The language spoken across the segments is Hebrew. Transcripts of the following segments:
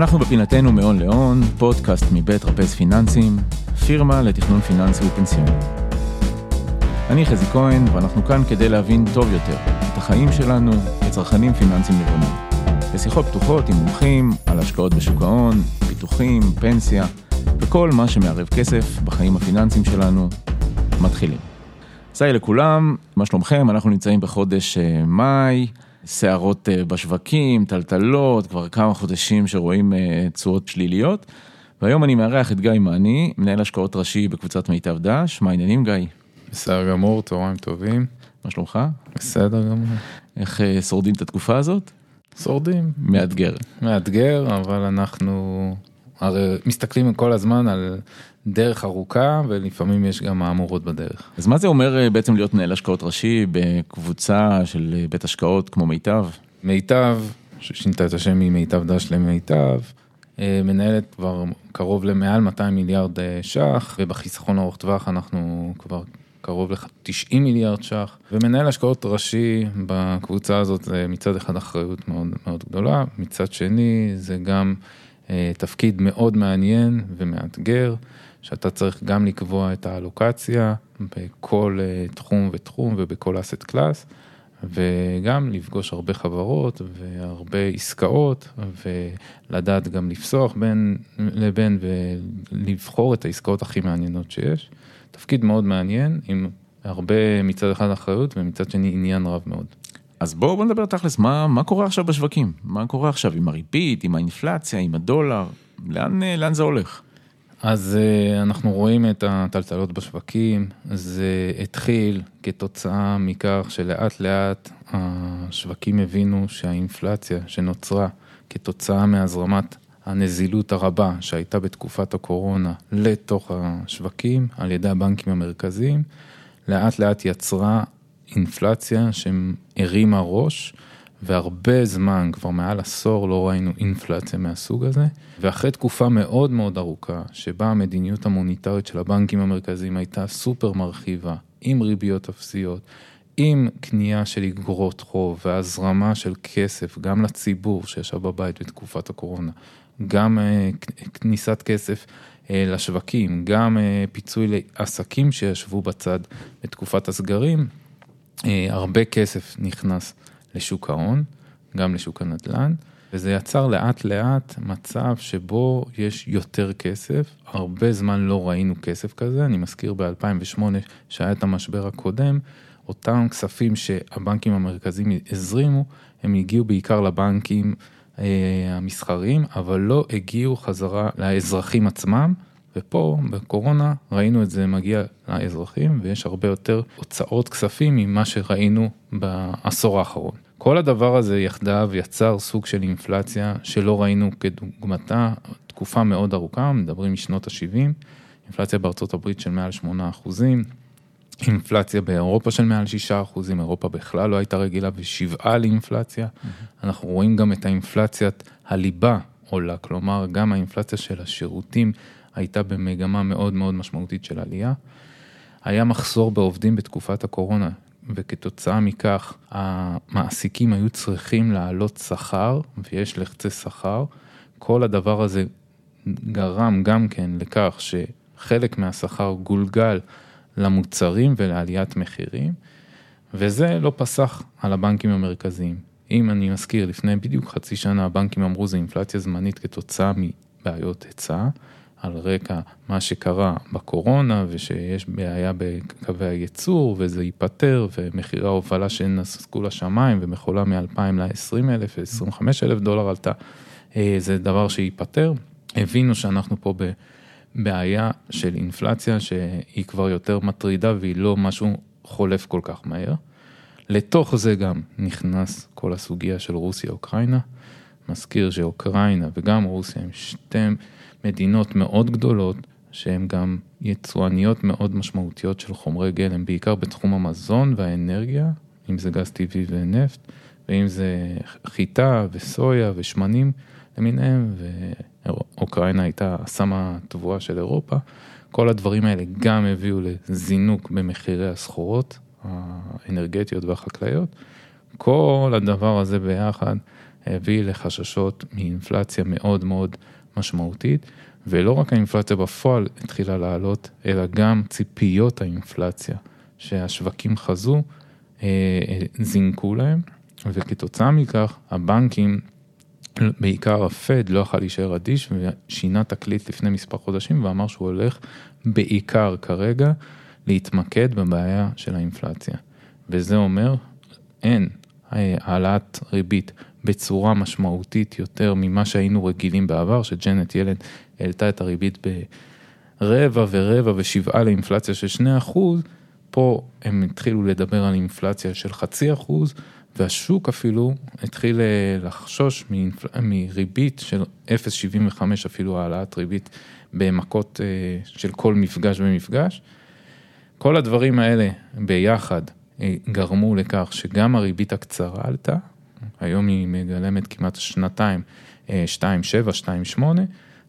אנחנו בפינתנו מהון להון, פודקאסט מבית רפז פיננסים, פירמה לתכנון פיננסי ופנסיוני. אני חזי כהן, ואנחנו כאן כדי להבין טוב יותר את החיים שלנו כצרכנים פיננסיים נבונים. בשיחות פתוחות עם מומחים על השקעות בשוק ההון, ביטוחים, פנסיה, וכל מה שמערב כסף בחיים הפיננסיים שלנו, מתחילים. היי לכולם, מה שלומכם? אנחנו נמצאים בחודש אה, מאי, סערות אה, בשווקים, טלטלות, כבר כמה חודשים שרואים אה, תשואות שליליות. והיום אני מארח את גיא מאני, מנהל השקעות ראשי בקבוצת מיטב דש, מה העניינים גיא? בסדר גמור, צהריים טובים. מה שלומך? בסדר גמור. איך שורדים את התקופה הזאת? שורדים. מאתגר. מאתגר, אבל אנחנו הרי מסתכלים כל הזמן על דרך ארוכה ולפעמים יש גם מהמורות בדרך. אז מה זה אומר אה, בעצם להיות מנהל השקעות ראשי בקבוצה של אה, בית השקעות כמו מיטב? מיטב, ששינתה את השם ממיטב דש למיטב, אה, מנהלת כבר קרוב למעל 200 מיליארד ש"ח ובחיסכון ארוך טווח אנחנו כבר קרוב ל-90 מיליארד ש"ח ומנהל השקעות ראשי בקבוצה הזאת זה מצד אחד אחריות מאוד מאוד גדולה, מצד שני זה גם תפקיד מאוד מעניין ומאתגר. שאתה צריך גם לקבוע את האלוקציה בכל אה, תחום ותחום ובכל אסט קלאס, וגם לפגוש הרבה חברות והרבה עסקאות, ולדעת גם לפסוח בין לבין ולבחור את העסקאות הכי מעניינות שיש. תפקיד מאוד מעניין, עם הרבה מצד אחד אחריות ומצד שני עניין רב מאוד. אז בואו בוא נדבר תכלס, מה, מה קורה עכשיו בשווקים? מה קורה עכשיו עם הריבית, עם האינפלציה, עם הדולר? לאן, אה, לאן זה הולך? אז אה, אנחנו רואים את הטלטלות בשווקים, זה התחיל כתוצאה מכך שלאט לאט השווקים הבינו שהאינפלציה שנוצרה כתוצאה מהזרמת הנזילות הרבה שהייתה בתקופת הקורונה לתוך השווקים על ידי הבנקים המרכזיים, לאט לאט יצרה אינפלציה שהרימה ראש. והרבה זמן, כבר מעל עשור, לא ראינו אינפלציה מהסוג הזה. ואחרי תקופה מאוד מאוד ארוכה, שבה המדיניות המוניטרית של הבנקים המרכזיים הייתה סופר מרחיבה, עם ריביות אפסיות, עם קנייה של אגרות חוב והזרמה של כסף גם לציבור שישב בבית בתקופת הקורונה, גם uh, כניסת כסף uh, לשווקים, גם uh, פיצוי לעסקים שישבו בצד בתקופת הסגרים, הרבה כסף נכנס לשוק ההון, גם לשוק הנדל"ן, וזה יצר לאט לאט מצב שבו יש יותר כסף, הרבה זמן לא ראינו כסף כזה, אני מזכיר ב-2008 שהיה את המשבר הקודם, אותם כספים שהבנקים המרכזיים הזרימו, הם הגיעו בעיקר לבנקים אה, המסחריים, אבל לא הגיעו חזרה לאזרחים עצמם. ופה בקורונה ראינו את זה מגיע לאזרחים ויש הרבה יותר הוצאות כספים ממה שראינו בעשור האחרון. כל הדבר הזה יחדיו יצר סוג של אינפלציה שלא ראינו כדוגמתה תקופה מאוד ארוכה, מדברים משנות ה-70, אינפלציה בארצות הברית של מעל 8 אחוזים, אינפלציה באירופה של מעל 6 אחוזים, אירופה בכלל לא הייתה רגילה ושבעה לאינפלציה. Mm-hmm. אנחנו רואים גם את האינפלציית הליבה עולה, כלומר גם האינפלציה של השירותים הייתה במגמה מאוד מאוד משמעותית של עלייה. היה מחסור בעובדים בתקופת הקורונה, וכתוצאה מכך המעסיקים היו צריכים להעלות שכר, ויש לחצי שכר. כל הדבר הזה גרם גם כן לכך שחלק מהשכר גולגל למוצרים ולעליית מחירים, וזה לא פסח על הבנקים המרכזיים. אם אני מזכיר, לפני בדיוק חצי שנה הבנקים אמרו זה אינפלציה זמנית כתוצאה מבעיות היצע. על רקע מה שקרה בקורונה ושיש בעיה בקווי הייצור וזה ייפתר ומחירי ההובלה שנסקו לשמיים ומכולה מ-2,000 ל-20 אלף ו-25 אלף דולר עלתה, אה, זה דבר שייפתר. הבינו שאנחנו פה בבעיה של אינפלציה שהיא כבר יותר מטרידה והיא לא משהו חולף כל כך מהר. לתוך זה גם נכנס כל הסוגיה של רוסיה-אוקראינה. מזכיר שאוקראינה וגם רוסיה הם שתי... מדינות מאוד גדולות, שהן גם יצואניות מאוד משמעותיות של חומרי גלם, בעיקר בתחום המזון והאנרגיה, אם זה גז טבעי ונפט, ואם זה חיטה וסויה ושמנים למיניהם, ואוקראינה הייתה הסם התבואה של אירופה. כל הדברים האלה גם הביאו לזינוק במחירי הסחורות האנרגטיות והחקלאיות. כל הדבר הזה ביחד הביא לחששות מאינפלציה מאוד מאוד משמעותית, ולא רק האינפלציה בפועל התחילה לעלות, אלא גם ציפיות האינפלציה שהשווקים חזו, אה, זינקו להם, וכתוצאה מכך הבנקים, בעיקר הפד, לא יכול להישאר אדיש ושינה תקליט לפני מספר חודשים ואמר שהוא הולך בעיקר כרגע להתמקד בבעיה של האינפלציה. וזה אומר, אין העלאת ריבית בצורה משמעותית יותר ממה שהיינו רגילים בעבר, שג'נט ילד העלתה את הריבית ברבע ורבע ושבעה לאינפלציה של שני אחוז, פה הם התחילו לדבר על אינפלציה של חצי אחוז, והשוק אפילו התחיל אה, לחשוש מריבית של 0.75 אפילו העלאת ריבית במכות אה, של כל מפגש ומפגש. כל הדברים האלה ביחד גרמו לכך שגם הריבית הקצרה עלתה, היום היא מגלמת כמעט שנתיים, 2.7, 2.8,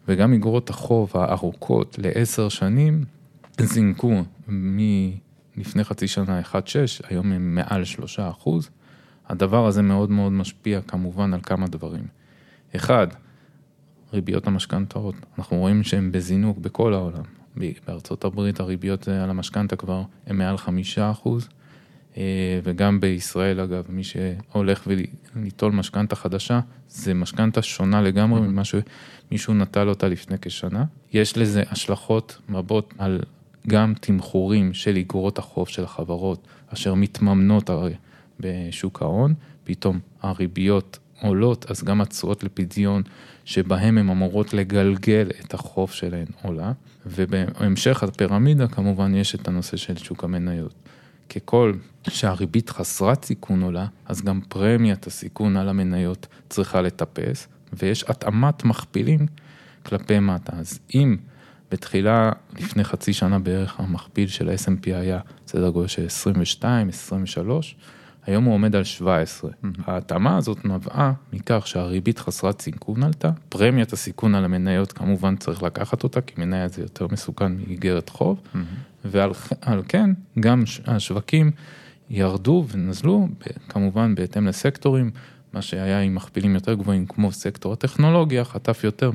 וגם אגרות החוב הארוכות לעשר שנים זינקו מלפני חצי שנה 1.6, היום הם מעל 3 אחוז. הדבר הזה מאוד מאוד משפיע כמובן על כמה דברים. אחד, ריביות המשכנתאות, אנחנו רואים שהן בזינוק בכל העולם. בארצות הברית הריביות על המשכנתה כבר הן מעל חמישה אחוז, אה, וגם בישראל אגב, מי שהולך וליטול משכנתה חדשה, זה משכנתה שונה לגמרי mm-hmm. ממה שמישהו נטל אותה לפני כשנה. יש לזה השלכות רבות על גם תמחורים של איגרות החוב של החברות, אשר מתממנות הרי בשוק ההון, פתאום הריביות עולות, אז גם התשואות לפדיון שבהם הן אמורות לגלגל את החוב שלהן עולה, ובהמשך הפירמידה כמובן יש את הנושא של שוק המניות. ככל שהריבית חסרת סיכון עולה, אז גם פרמיית הסיכון על המניות צריכה לטפס, ויש התאמת מכפילים כלפי מטה. אז אם בתחילה, לפני חצי שנה בערך, המכפיל של ה-S&P היה סדר גודל של 22, 23, היום הוא עומד על 17. Mm-hmm. ההתאמה הזאת נבעה מכך שהריבית חסרת סיכון עלתה, פרמיית הסיכון על המניות כמובן צריך לקחת אותה, כי מניה זה יותר מסוכן מאיגרת חוב, mm-hmm. ועל כן גם השווקים ירדו ונזלו, כמובן בהתאם לסקטורים, מה שהיה עם מכפילים יותר גבוהים כמו סקטור הטכנולוגיה, חטף יותר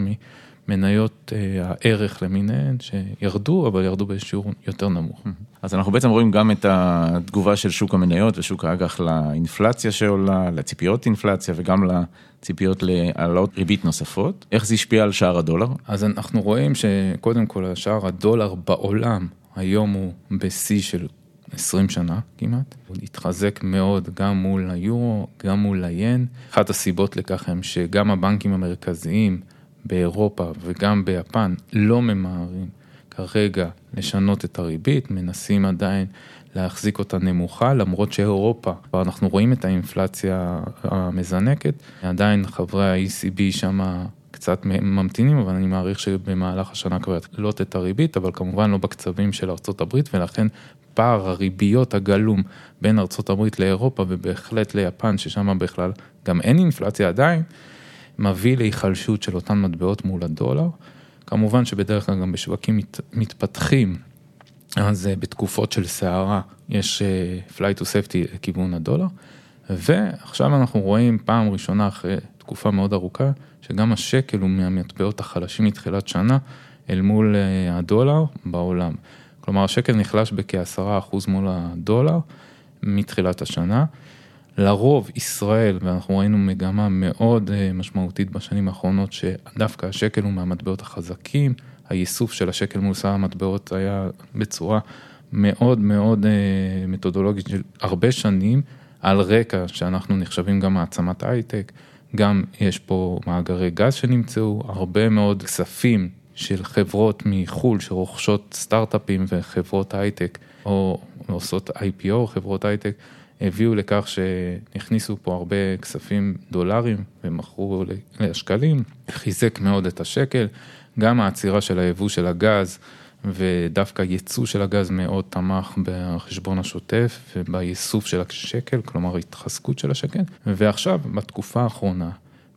ממניות אה, הערך למיניהן שירדו, אבל ירדו בשיעור יותר נמוך. אז אנחנו בעצם רואים גם את התגובה של שוק המניות ושוק האג"ח לאינפלציה שעולה, לציפיות אינפלציה וגם לציפיות להעלות ריבית נוספות. איך זה השפיע על שער הדולר? אז אנחנו רואים שקודם כל שער הדולר בעולם היום הוא בשיא של 20 שנה כמעט. הוא התחזק מאוד גם מול היורו, גם מול היין. אחת הסיבות לכך הם שגם הבנקים המרכזיים באירופה וגם ביפן לא ממהרים כרגע לשנות את הריבית, מנסים עדיין להחזיק אותה נמוכה, למרות שאירופה, כבר אנחנו רואים את האינפלציה המזנקת, עדיין חברי ה-ECB שם קצת ממתינים, אבל אני מעריך שבמהלך השנה כבר יעלות את הריבית, אבל כמובן לא בקצבים של הברית, ולכן פער הריביות הגלום בין הברית לאירופה ובהחלט ליפן, ששם בכלל גם אין אינפלציה עדיין, מביא להיחלשות של אותן מטבעות מול הדולר. כמובן שבדרך כלל גם בשווקים מת, מתפתחים, אז אה, בתקופות של סערה יש fly to safety לכיוון הדולר, ועכשיו אנחנו רואים פעם ראשונה אחרי תקופה מאוד ארוכה, שגם השקל הוא מהמטבעות החלשים מתחילת שנה אל מול אה, הדולר בעולם. כלומר השקל נחלש בכ-10% מול הדולר מתחילת השנה. לרוב ישראל, ואנחנו ראינו מגמה מאוד אה, משמעותית בשנים האחרונות, שדווקא השקל הוא מהמטבעות החזקים, האיסוף של השקל מול שר המטבעות היה בצורה מאוד מאוד אה, מתודולוגית של הרבה שנים, על רקע שאנחנו נחשבים גם מעצמת הייטק, גם יש פה מאגרי גז שנמצאו, הרבה מאוד כספים של חברות מחו"ל שרוכשות סטארט-אפים וחברות הייטק, או עושות IPO, חברות הייטק. הביאו לכך שהכניסו פה הרבה כספים דולרים ומכרו לשקלים, חיזק מאוד את השקל, גם העצירה של היבוא של הגז ודווקא ייצוא של הגז מאוד תמך בחשבון השוטף ובייסוף של השקל, כלומר התחזקות של השקל, ועכשיו בתקופה האחרונה,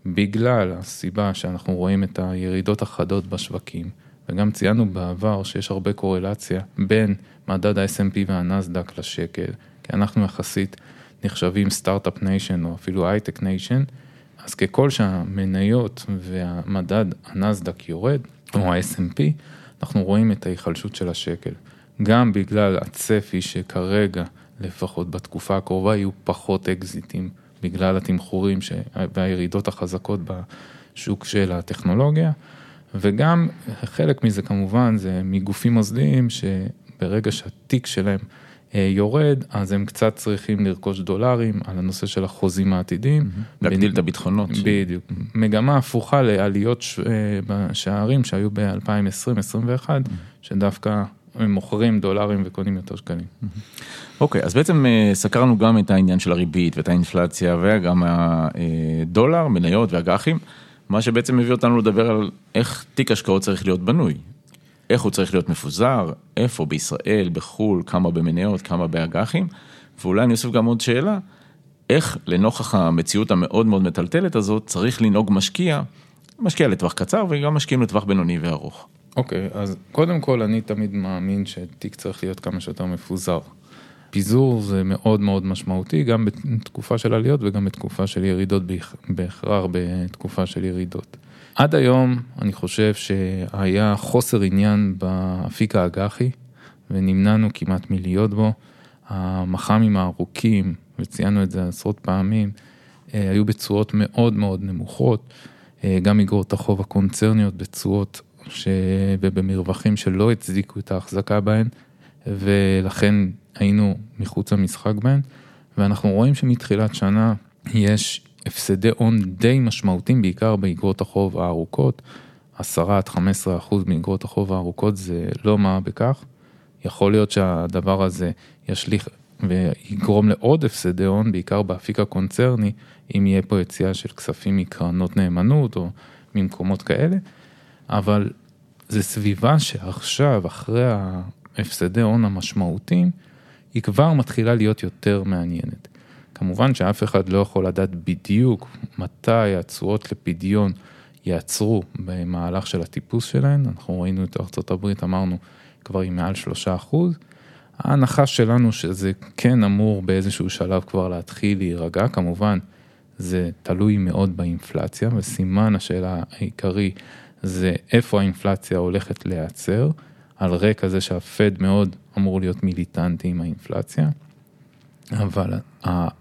בגלל הסיבה שאנחנו רואים את הירידות החדות בשווקים, וגם ציינו בעבר שיש הרבה קורלציה בין מדד ה-S&P והנסדק לשקל, כי אנחנו יחסית נחשבים סטארט-אפ nation או אפילו הייטק nation, אז ככל שהמניות והמדד הנסדק יורד, או ה-S&P, אנחנו רואים את ההיחלשות של השקל. גם בגלל הצפי שכרגע, לפחות בתקופה הקרובה, יהיו פחות אקזיטים בגלל התמחורים ש... והירידות החזקות בשוק של הטכנולוגיה, וגם חלק מזה כמובן זה מגופים מוסדיים שברגע שהתיק שלהם יורד, אז הם קצת צריכים לרכוש דולרים על הנושא של החוזים העתידים. להגדיל את הביטחונות. בדיוק. מגמה הפוכה לעליות אה, בשערים שהיו ב-2020-2021, שדווקא הם מוכרים דולרים וקונים יותר שקלים. אוקיי, אז בעצם אה, סקרנו גם את העניין של הריבית ואת האינפלציה וגם הדולר, מניות ואג"חים, מה שבעצם מביא אותנו לדבר על איך תיק השקעות צריך להיות בנוי. איך הוא צריך להיות מפוזר, איפה, בישראל, בחו"ל, כמה במניות, כמה באג"חים, ואולי אני אוסיף גם עוד שאלה, איך לנוכח המציאות המאוד מאוד מטלטלת הזאת, צריך לנהוג משקיע, משקיע לטווח קצר וגם משקיעים לטווח בינוני וארוך. אוקיי, okay, אז קודם כל אני תמיד מאמין שתיק צריך להיות כמה שיותר מפוזר. פיזור זה מאוד מאוד משמעותי, גם בתקופה של עליות וגם בתקופה של ירידות, בהכרח בתקופה של ירידות. עד היום אני חושב שהיה חוסר עניין באפיק האג"חי ונמנענו כמעט מלהיות בו. המח"מים הארוכים, וציינו את זה עשרות פעמים, אה, היו בתשואות מאוד מאוד נמוכות, אה, גם אגרות החוב הקונצרניות בתשואות ובמרווחים שלא הצדיקו את ההחזקה בהן, ולכן היינו מחוץ למשחק בהן, ואנחנו רואים שמתחילת שנה יש הפסדי הון די משמעותיים, בעיקר באגרות החוב הארוכות, 10 עד 15 אחוז מאגרות החוב הארוכות זה לא מה בכך. יכול להיות שהדבר הזה ישליך ויגרום לעוד הפסדי הון, בעיקר באפיק הקונצרני, אם יהיה פה יציאה של כספים מקרנות נאמנות או ממקומות כאלה, אבל זה סביבה שעכשיו, אחרי ההפסדי הון המשמעותיים, היא כבר מתחילה להיות יותר מעניינת. כמובן שאף אחד לא יכול לדעת בדיוק מתי התשואות לפדיון יעצרו במהלך של הטיפוס שלהן, אנחנו ראינו את ארה"ב, אמרנו, כבר היא מעל שלושה אחוז. ההנחה שלנו שזה כן אמור באיזשהו שלב כבר להתחיל להירגע, כמובן זה תלוי מאוד באינפלציה, וסימן השאלה העיקרי זה איפה האינפלציה הולכת להיעצר, על רקע זה שהפד מאוד אמור להיות מיליטנטי עם האינפלציה. אבל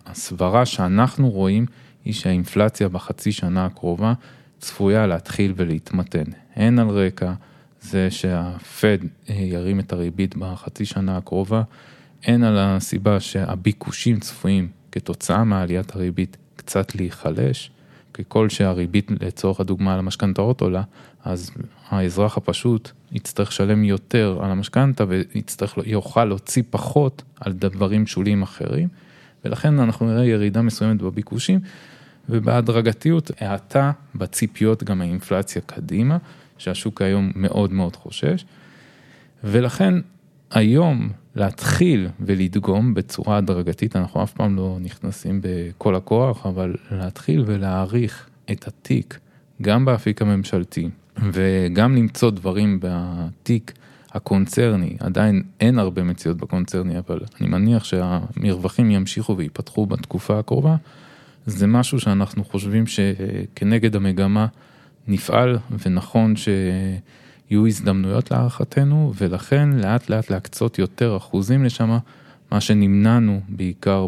הסברה שאנחנו רואים היא שהאינפלציה בחצי שנה הקרובה צפויה להתחיל ולהתמתן, הן על רקע זה שהפד אה, ירים את הריבית בחצי שנה הקרובה, הן על הסיבה שהביקושים צפויים כתוצאה מעליית הריבית קצת להיחלש, ככל שהריבית לצורך הדוגמה על המשכנתאות עולה, אז האזרח הפשוט יצטרך לשלם יותר על המשכנתה ויוכל להוציא פחות על דברים שוליים אחרים, ולכן אנחנו נראה ירידה מסוימת בביקושים, ובהדרגתיות האטה בציפיות גם האינפלציה קדימה, שהשוק היום מאוד מאוד חושש, ולכן היום להתחיל ולדגום בצורה הדרגתית, אנחנו אף פעם לא נכנסים בכל הכוח, אבל להתחיל ולהעריך את התיק, גם באפיק הממשלתי, וגם למצוא דברים בתיק הקונצרני, עדיין אין הרבה מציאות בקונצרני, אבל אני מניח שהמרווחים ימשיכו ויפתחו בתקופה הקרובה, זה משהו שאנחנו חושבים שכנגד המגמה נפעל ונכון שיהיו הזדמנויות להערכתנו, ולכן לאט לאט להקצות יותר אחוזים לשם, מה שנמנענו בעיקר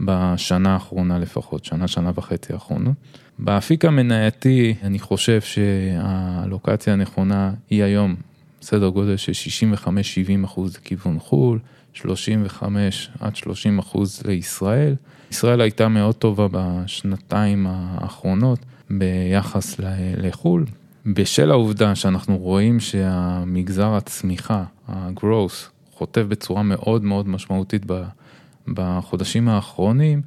בשנה האחרונה לפחות, שנה, שנה וחצי האחרונות. באפיק המנייתי, אני חושב שהלוקציה הנכונה היא היום סדר גודל של 65-70 אחוז לכיוון חו"ל, 35 עד 30 אחוז לישראל. ישראל הייתה מאוד טובה בשנתיים האחרונות ביחס לחו"ל, בשל העובדה שאנחנו רואים שהמגזר הצמיחה, ה-growth, חוטף בצורה מאוד מאוד משמעותית בחודשים האחרונים,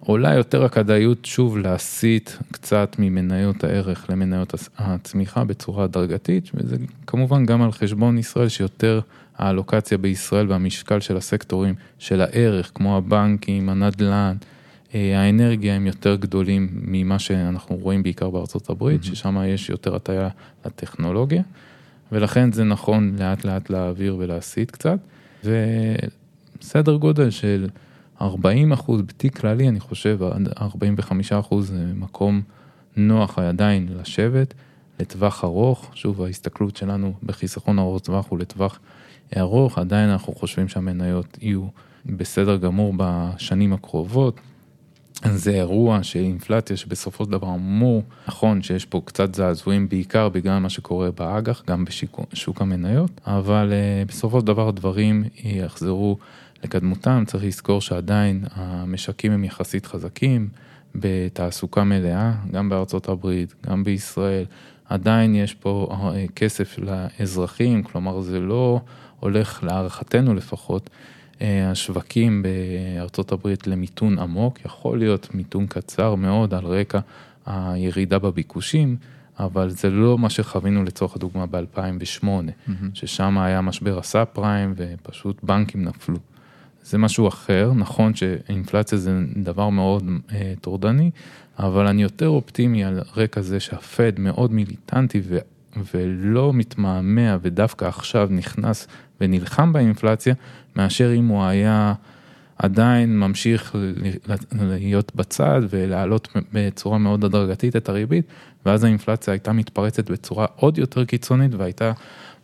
עולה יותר הכדאיות שוב להסיט קצת ממניות הערך למניות הצמיחה בצורה הדרגתית, וזה כמובן גם על חשבון ישראל שיותר האלוקציה בישראל והמשקל של הסקטורים של הערך, כמו הבנקים, הנדל"ן, האנרגיה הם יותר גדולים ממה שאנחנו רואים בעיקר בארצות הברית, mm-hmm. ששם יש יותר הטיה לטכנולוגיה, ולכן זה נכון לאט לאט להעביר ולהסיט קצת, וסדר גודל של 40 אחוז, בתיק כללי אני חושב 45 אחוז זה מקום נוח עדיין לשבת, לטווח ארוך, שוב ההסתכלות שלנו בחיסכון ארוך טווח הוא לטווח ארוך, עדיין אנחנו חושבים שהמניות יהיו בסדר גמור בשנים הקרובות. זה אירוע של אינפלציה שבסופו של דבר אמור, נכון שיש פה קצת זעזועים בעיקר בגלל מה שקורה באג"ח, גם בשוק המניות, אבל uh, בסופו של דבר הדברים יחזרו לקדמותם, צריך לזכור שעדיין המשקים הם יחסית חזקים, בתעסוקה מלאה, גם בארצות הברית, גם בישראל, עדיין יש פה אה, כסף לאזרחים, כלומר זה לא הולך להערכתנו לפחות. השווקים בארצות הברית למיתון עמוק, יכול להיות מיתון קצר מאוד על רקע הירידה בביקושים, אבל זה לא מה שחווינו לצורך הדוגמה ב-2008, mm-hmm. ששם היה משבר הסאב פריים ופשוט בנקים נפלו. זה משהו אחר, נכון שאינפלציה זה דבר מאוד אה, טורדני, אבל אני יותר אופטימי על רקע זה שהפד מאוד מיליטנטי ולא מתמהמה ודווקא עכשיו נכנס ונלחם באינפלציה, מאשר אם הוא היה עדיין ממשיך להיות בצד ולהעלות בצורה מאוד הדרגתית את הריבית, ואז האינפלציה הייתה מתפרצת בצורה עוד יותר קיצונית והייתה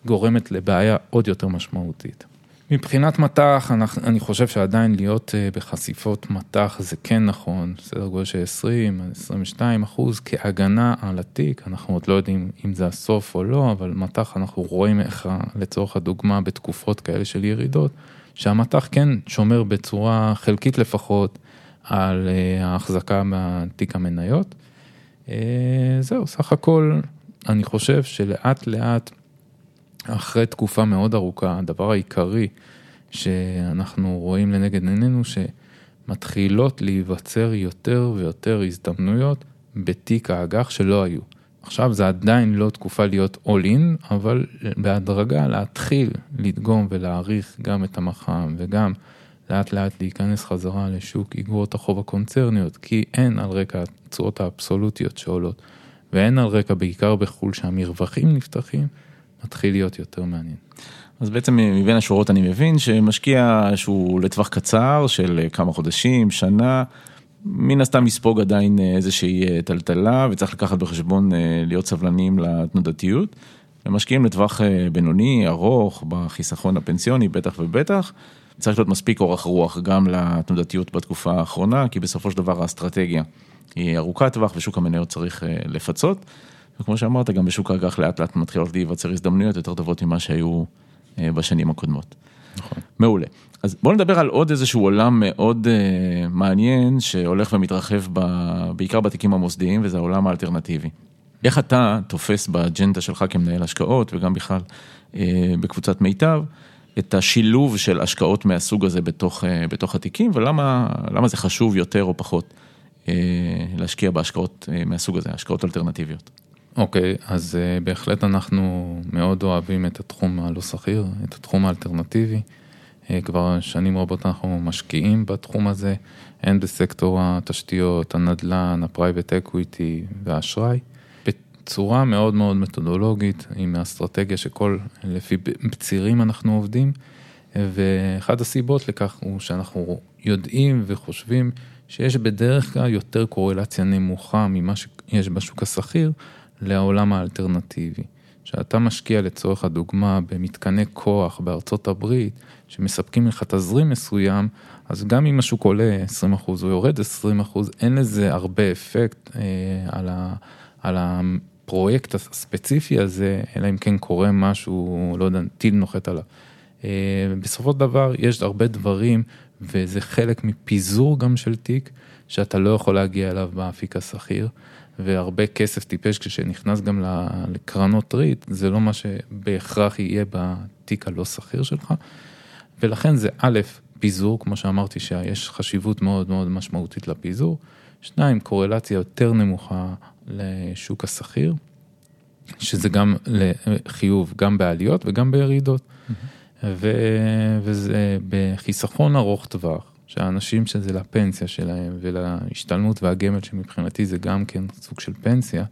גורמת לבעיה עוד יותר משמעותית. מבחינת מטח, אני חושב שעדיין להיות אה, בחשיפות מטח זה כן נכון, סדר גודל של 20-22 אחוז כהגנה על התיק, אנחנו עוד לא יודעים אם זה הסוף או לא, אבל מטח אנחנו רואים איך לצורך הדוגמה בתקופות כאלה של ירידות, שהמטח כן שומר בצורה חלקית לפחות על אה, ההחזקה בתיק המניות. אה, זהו, סך הכל אני חושב שלאט לאט אחרי תקופה מאוד ארוכה, הדבר העיקרי שאנחנו רואים לנגד עינינו, שמתחילות להיווצר יותר ויותר הזדמנויות בתיק האג"ח שלא היו. עכשיו זה עדיין לא תקופה להיות all in, אבל בהדרגה להתחיל לדגום ולהעריך גם את המח"מ וגם לאט לאט להיכנס חזרה לשוק איגרות החוב הקונצרניות, כי אין על רקע התשואות האבסולוטיות שעולות, ואין על רקע בעיקר בחו"ל שהמרווחים נפתחים, מתחיל להיות יותר מעניין. אז בעצם מבין השורות אני מבין שמשקיע שהוא לטווח קצר של כמה חודשים, שנה, מן הסתם יספוג עדיין איזושהי טלטלה וצריך לקחת בחשבון להיות סבלניים לתנודתיות. ומשקיעים לטווח בינוני, ארוך, בחיסכון הפנסיוני, בטח ובטח. צריך להיות מספיק אורך רוח גם לתנודתיות בתקופה האחרונה, כי בסופו של דבר האסטרטגיה היא ארוכת טווח ושוק המניות צריך לפצות. וכמו שאמרת, גם בשוק האג"ח לאט לאט מתחילות להיווצר הזדמנויות יותר טובות ממה שהיו אה, בשנים הקודמות. נכון. מעולה. אז בואו נדבר על עוד איזשהו עולם מאוד uh, מעניין שהולך ומתרחב ב, בעיקר בתיקים המוסדיים וזה העולם האלטרנטיבי. איך אתה תופס באג'נדה שלך כמנהל השקעות וגם בכלל uh, בקבוצת מיטב את השילוב של השקעות מהסוג הזה בתוך, uh, בתוך התיקים ולמה זה חשוב יותר או פחות uh, להשקיע בהשקעות uh, מהסוג הזה, השקעות אלטרנטיביות. אוקיי, okay, אז uh, בהחלט אנחנו מאוד אוהבים את התחום הלא שכיר, את התחום האלטרנטיבי. Uh, כבר שנים רבות אנחנו משקיעים בתחום הזה, הן בסקטור התשתיות, הנדל"ן, ה private equity והאשראי, בצורה מאוד מאוד מתודולוגית, עם האסטרטגיה שכל, לפי בצירים אנחנו עובדים, ואחד הסיבות לכך הוא שאנחנו יודעים וחושבים שיש בדרך כלל יותר קורלציה נמוכה ממה שיש בשוק הסחיר. לעולם האלטרנטיבי. שאתה משקיע לצורך הדוגמה במתקני כוח בארצות הברית, שמספקים לך תזרים מסוים, אז גם אם השוק עולה 20% או יורד 20%, אין לזה הרבה אפקט אה, על, ה, על הפרויקט הספציפי הזה, אלא אם כן קורה משהו, לא יודע, טיל נוחת עליו. אה, בסופו של דבר יש הרבה דברים, וזה חלק מפיזור גם של תיק, שאתה לא יכול להגיע אליו באפיק השכיר. והרבה כסף טיפש כשנכנס גם לקרנות ריט, זה לא מה שבהכרח יהיה בתיק הלא שכיר שלך. ולכן זה א', פיזור, כמו שאמרתי שיש חשיבות מאוד מאוד משמעותית לפיזור. שניים, קורלציה יותר נמוכה לשוק השכיר, שזה גם לחיוב, גם בעליות וגם בירידות. Mm-hmm. ו... וזה בחיסכון ארוך טווח, שהאנשים שזה לפנסיה שלהם ולהשתלמות והגמל שמבחינתי זה גם כן סוג של פנסיה,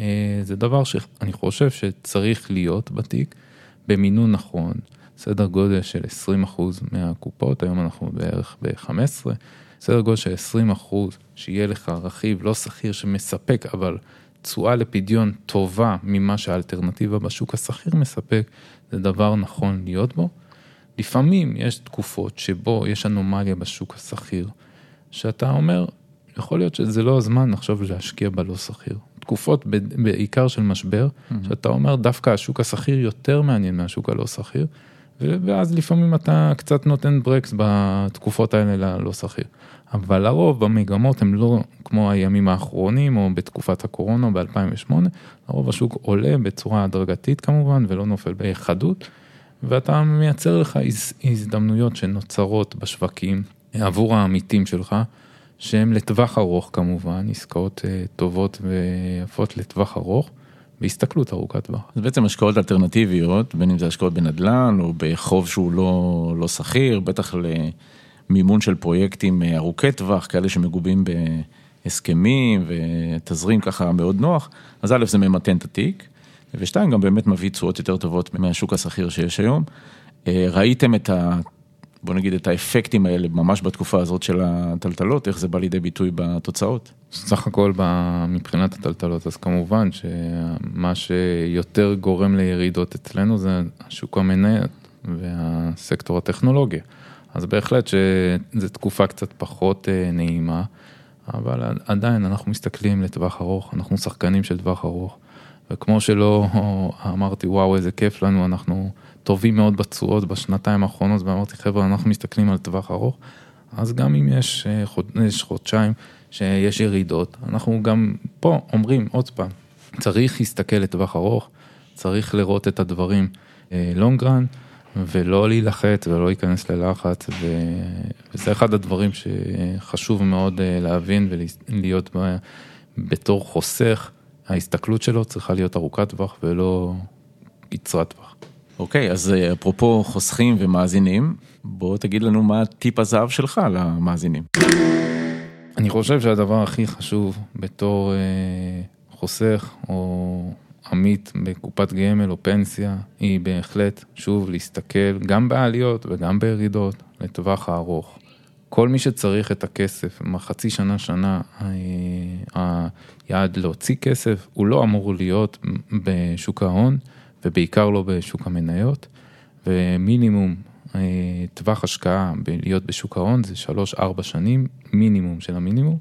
אה, זה דבר שאני חושב שצריך להיות בתיק במינון נכון, סדר גודל של 20% מהקופות, היום אנחנו בערך ב-15, סדר גודל של 20% שיהיה לך רכיב לא שכיר שמספק, אבל תשואה לפדיון טובה ממה שהאלטרנטיבה בשוק השכיר מספק, זה דבר נכון להיות בו. לפעמים יש תקופות שבו יש אנומליה בשוק השכיר, שאתה אומר, יכול להיות שזה לא הזמן לחשוב להשקיע בלא שכיר. תקופות בעיקר של משבר, mm-hmm. שאתה אומר דווקא השוק השכיר יותר מעניין מהשוק הלא שכיר, ואז לפעמים אתה קצת נותן ברקס בתקופות האלה ללא שכיר. אבל לרוב במגמות הם לא כמו הימים האחרונים או בתקופת הקורונה ב-2008, לרוב השוק עולה בצורה הדרגתית כמובן ולא נופל בחדות, ואתה מייצר לך הזדמנויות שנוצרות בשווקים עבור העמיתים שלך. שהם לטווח ארוך כמובן, עסקאות אה, טובות ויפות לטווח ארוך, בהסתכלות ארוכת טווח. זה בעצם השקעות אלטרנטיביות, בין אם זה השקעות בנדל"ן או בחוב שהוא לא, לא שכיר, בטח למימון של פרויקטים אה, ארוכי טווח, כאלה שמגובים בהסכמים ותזרים ככה מאוד נוח, אז א' זה ממתן את התיק, ושתיים גם באמת מביא תשואות יותר טובות מהשוק השכיר שיש היום. אה, ראיתם את ה... בוא נגיד את האפקטים האלה ממש בתקופה הזאת של הטלטלות, איך זה בא לידי ביטוי בתוצאות? סך הכל מבחינת הטלטלות, אז כמובן שמה שיותר גורם לירידות אצלנו זה השוק המניות והסקטור הטכנולוגיה. אז בהחלט שזו תקופה קצת פחות אה, נעימה, אבל עדיין אנחנו מסתכלים לטווח ארוך, אנחנו שחקנים של טווח ארוך, וכמו שלא אמרתי וואו איזה כיף לנו, אנחנו... טובים מאוד בתשואות בשנתיים האחרונות, ואמרתי חבר'ה אנחנו מסתכלים על טווח ארוך, אז גם אם יש, אה, יש חודשיים שיש ירידות, אנחנו גם פה אומרים עוד פעם, צריך להסתכל לטווח ארוך, צריך לראות את הדברים לונג אה, ולא להילחץ ולא להיכנס ללחץ, ו... וזה אחד הדברים שחשוב מאוד אה, להבין ולהיות בתור חוסך, ההסתכלות שלו צריכה להיות ארוכת טווח ולא קצרת טווח. אוקיי, אז אה, אפרופו חוסכים ומאזינים, בוא תגיד לנו מה טיפ הזהב שלך למאזינים. אני חושב שהדבר הכי חשוב בתור אה, חוסך או עמית בקופת גמל או פנסיה, היא בהחלט, שוב, להסתכל גם בעליות וגם בירידות לטווח הארוך. כל מי שצריך את הכסף, מחצי שנה, שנה, אה, היעד להוציא כסף, הוא לא אמור להיות בשוק ההון. ובעיקר לא בשוק המניות, ומינימום אה, טווח השקעה בלהיות בשוק ההון זה 3-4 שנים, מינימום של המינימום,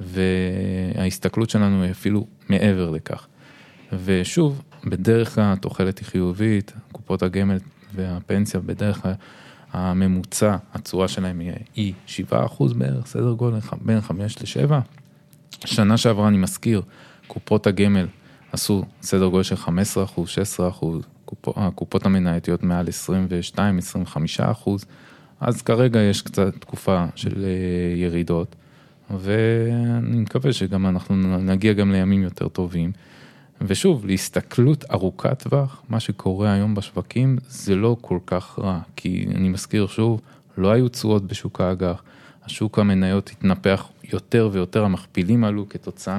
וההסתכלות שלנו היא אפילו מעבר לכך. ושוב, בדרך כלל התוחלת היא חיובית, קופות הגמל והפנסיה בדרך כלל הממוצע, התשואה שלהם היא 7% בערך, סדר גודל בין 5 ל-7. שנה שעברה אני מזכיר, קופות הגמל עשו סדר גודל של 15 אחוז, 16 אחוז, הקופות המנייתיות מעל 22, 25 אחוז, אז כרגע יש קצת תקופה של אה, ירידות, ואני מקווה שגם אנחנו נגיע גם לימים יותר טובים. ושוב, להסתכלות ארוכת טווח, מה שקורה היום בשווקים זה לא כל כך רע, כי אני מזכיר שוב, לא היו תשואות בשוק האג"ח, השוק המניות התנפח יותר ויותר, המכפילים עלו כתוצאה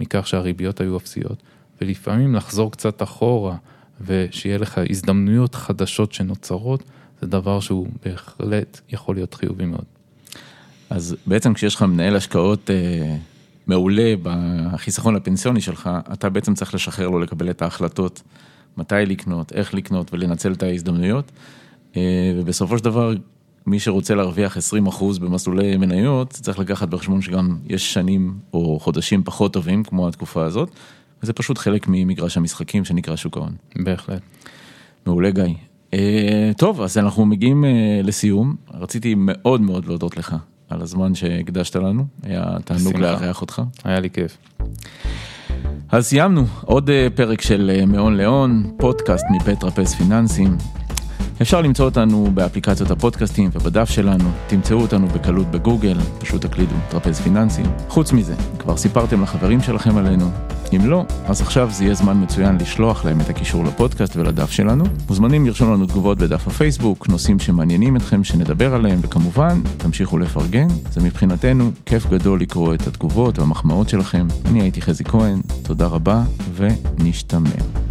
מכך שהריביות היו אפסיות. ולפעמים לחזור קצת אחורה ושיהיה לך הזדמנויות חדשות שנוצרות, זה דבר שהוא בהחלט יכול להיות חיובי מאוד. אז בעצם כשיש לך מנהל השקעות אה, מעולה בחיסכון הפנסיוני שלך, אתה בעצם צריך לשחרר לו לקבל את ההחלטות מתי לקנות, איך לקנות ולנצל את ההזדמנויות. אה, ובסופו של דבר, מי שרוצה להרוויח 20% במסלולי מניות, צריך לקחת בחשבון שגם יש שנים או חודשים פחות טובים, כמו התקופה הזאת. וזה פשוט חלק ממגרש המשחקים שנקרא שוק ההון. בהחלט. מעולה גיא. Uh, טוב, אז אנחנו מגיעים uh, לסיום. רציתי מאוד מאוד להודות לך על הזמן שהקדשת לנו, היה תענוג לארח אותך. היה לי כיף. אז סיימנו עוד uh, פרק של uh, מאון לאון, פודקאסט מבית רפס פיננסים. אפשר למצוא אותנו באפליקציות הפודקאסטים ובדף שלנו, תמצאו אותנו בקלות בגוגל, פשוט תקלידו טרפז פיננסים. חוץ מזה, כבר סיפרתם לחברים שלכם עלינו, אם לא, אז עכשיו זה יהיה זמן מצוין לשלוח להם את הקישור לפודקאסט ולדף שלנו. מוזמנים לרשום לנו תגובות בדף הפייסבוק, נושאים שמעניינים אתכם שנדבר עליהם, וכמובן, תמשיכו לפרגן. זה מבחינתנו כיף גדול לקרוא את התגובות והמחמאות שלכם. אני הייתי חזי כהן, תודה רבה ונשתמע.